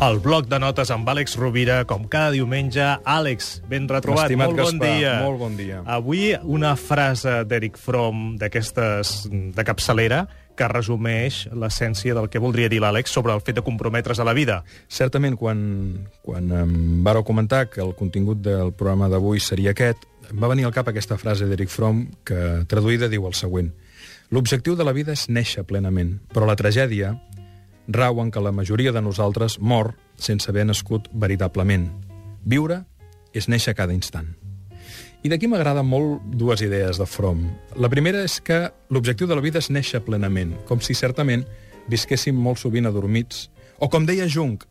El bloc de notes amb Àlex Rovira, com cada diumenge. Àlex, ben retrobat, Estimat molt bon Gaspar, dia. molt bon dia. Avui una frase d'Eric Fromm, d'aquestes de capçalera, que resumeix l'essència del que voldria dir l'Àlex sobre el fet de comprometre's a la vida. Certament, quan, quan em vareu comentar que el contingut del programa d'avui seria aquest, em va venir al cap aquesta frase d'Eric Fromm que, traduïda, diu el següent. L'objectiu de la vida és néixer plenament, però la tragèdia rau en que la majoria de nosaltres mor sense haver nascut veritablement. Viure és néixer cada instant. I d'aquí m'agraden molt dues idees de Fromm. La primera és que l'objectiu de la vida és néixer plenament, com si certament visquéssim molt sovint adormits, o com deia Jung,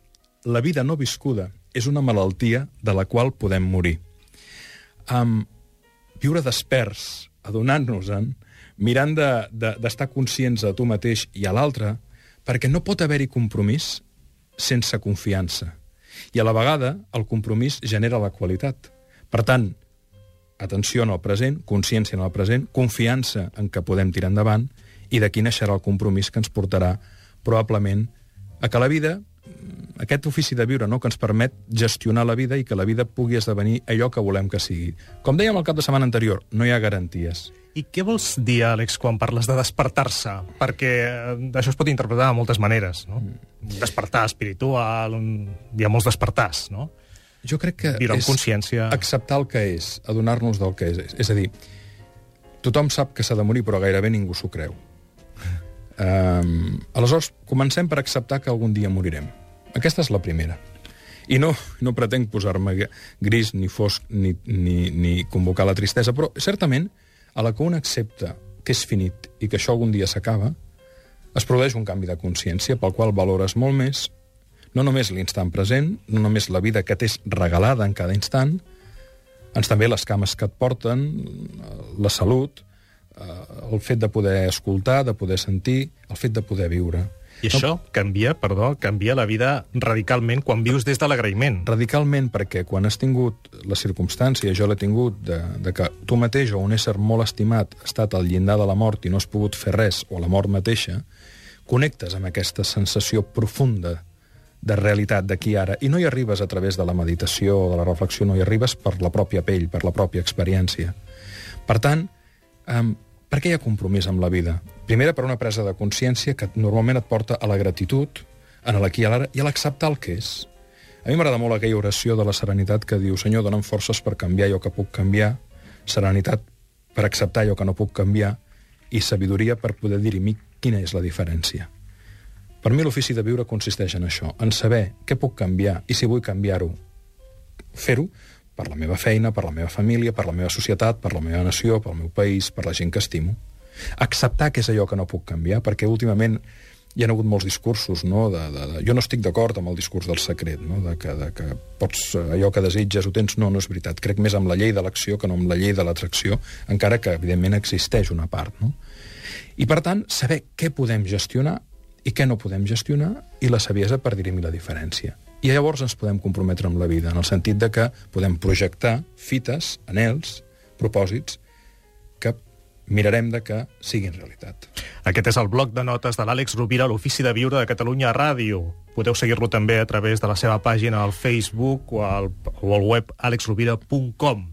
la vida no viscuda és una malaltia de la qual podem morir. Um, viure desperts, adonant-nos-en, mirant d'estar de, de, conscients de tu mateix i a l'altre, perquè no pot haver-hi compromís sense confiança. I a la vegada, el compromís genera la qualitat. Per tant, atenció en el present, consciència en el present, confiança en que podem tirar endavant, i d'aquí naixerà el compromís que ens portarà, probablement, a que la vida, aquest ofici de viure, no?, que ens permet gestionar la vida i que la vida pugui esdevenir allò que volem que sigui. Com dèiem el cap de setmana anterior, no hi ha garanties. I què vols dir, Àlex, quan parles de despertar-se? Perquè eh, això es pot interpretar de moltes maneres, no? Un despertar espiritual, un... hi ha molts despertars, no? Jo crec que Viure amb és consciència. acceptar el que és, adonar-nos del que és. És a dir, tothom sap que s'ha de morir, però gairebé ningú s'ho creu. Um, aleshores, comencem per acceptar que algun dia morirem. Aquesta és la primera. I no, no pretenc posar-me gris, ni fosc, ni, ni, ni convocar la tristesa, però certament, a la que un accepta que és finit i que això algun dia s'acaba, es produeix un canvi de consciència pel qual valores molt més no només l'instant present, no només la vida que t'és regalada en cada instant, ens també les cames que et porten, la salut, eh, el fet de poder escoltar, de poder sentir, el fet de poder viure. I això canvia, perdó, canvia la vida radicalment quan vius des de l'agraïment. Radicalment, perquè quan has tingut la circumstància, jo l'he tingut, de, de que tu mateix o un ésser molt estimat ha estat al llindar de la mort i no has pogut fer res, o la mort mateixa, connectes amb aquesta sensació profunda de realitat d'aquí ara, i no hi arribes a través de la meditació o de la reflexió, no hi arribes per la pròpia pell, per la pròpia experiència. Per tant, um, per què hi ha compromís amb la vida? Primera, per una presa de consciència que normalment et porta a la gratitud, en l'aquí i l'ara, i a l'acceptar el que és. A mi m'agrada molt aquella oració de la serenitat que diu Senyor, dona'm forces per canviar allò que puc canviar, serenitat per acceptar allò que no puc canviar, i sabidoria per poder dirimir quina és la diferència. Per mi l'ofici de viure consisteix en això, en saber què puc canviar i si vull canviar-ho, fer-ho per la meva feina, per la meva família, per la meva societat, per la meva nació, pel meu país, per la gent que estimo. Acceptar que és allò que no puc canviar, perquè últimament hi ha hagut molts discursos, no? De, de, de, jo no estic d'acord amb el discurs del secret, no? de, que, de que pots, allò que desitges ho tens, no, no és veritat. Crec més amb la llei de l'acció que no amb la llei de l'atracció, encara que, evidentment, existeix una part. No? I, per tant, saber què podem gestionar i què no podem gestionar i la saviesa per dirimir la diferència. I llavors ens podem comprometre amb la vida, en el sentit de que podem projectar fites, anels, propòsits, que mirarem de que siguin realitat. Aquest és el bloc de notes de l'Àlex Rovira a l'Ofici de Viure de Catalunya Ràdio. Podeu seguir-lo també a través de la seva pàgina al Facebook o al, o al web alexrovira.com.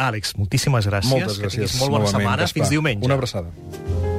Àlex, moltíssimes gràcies. Moltes Que gràcies. tinguis molt bona setmana. Gaspar. Fins diumenge. Una abraçada.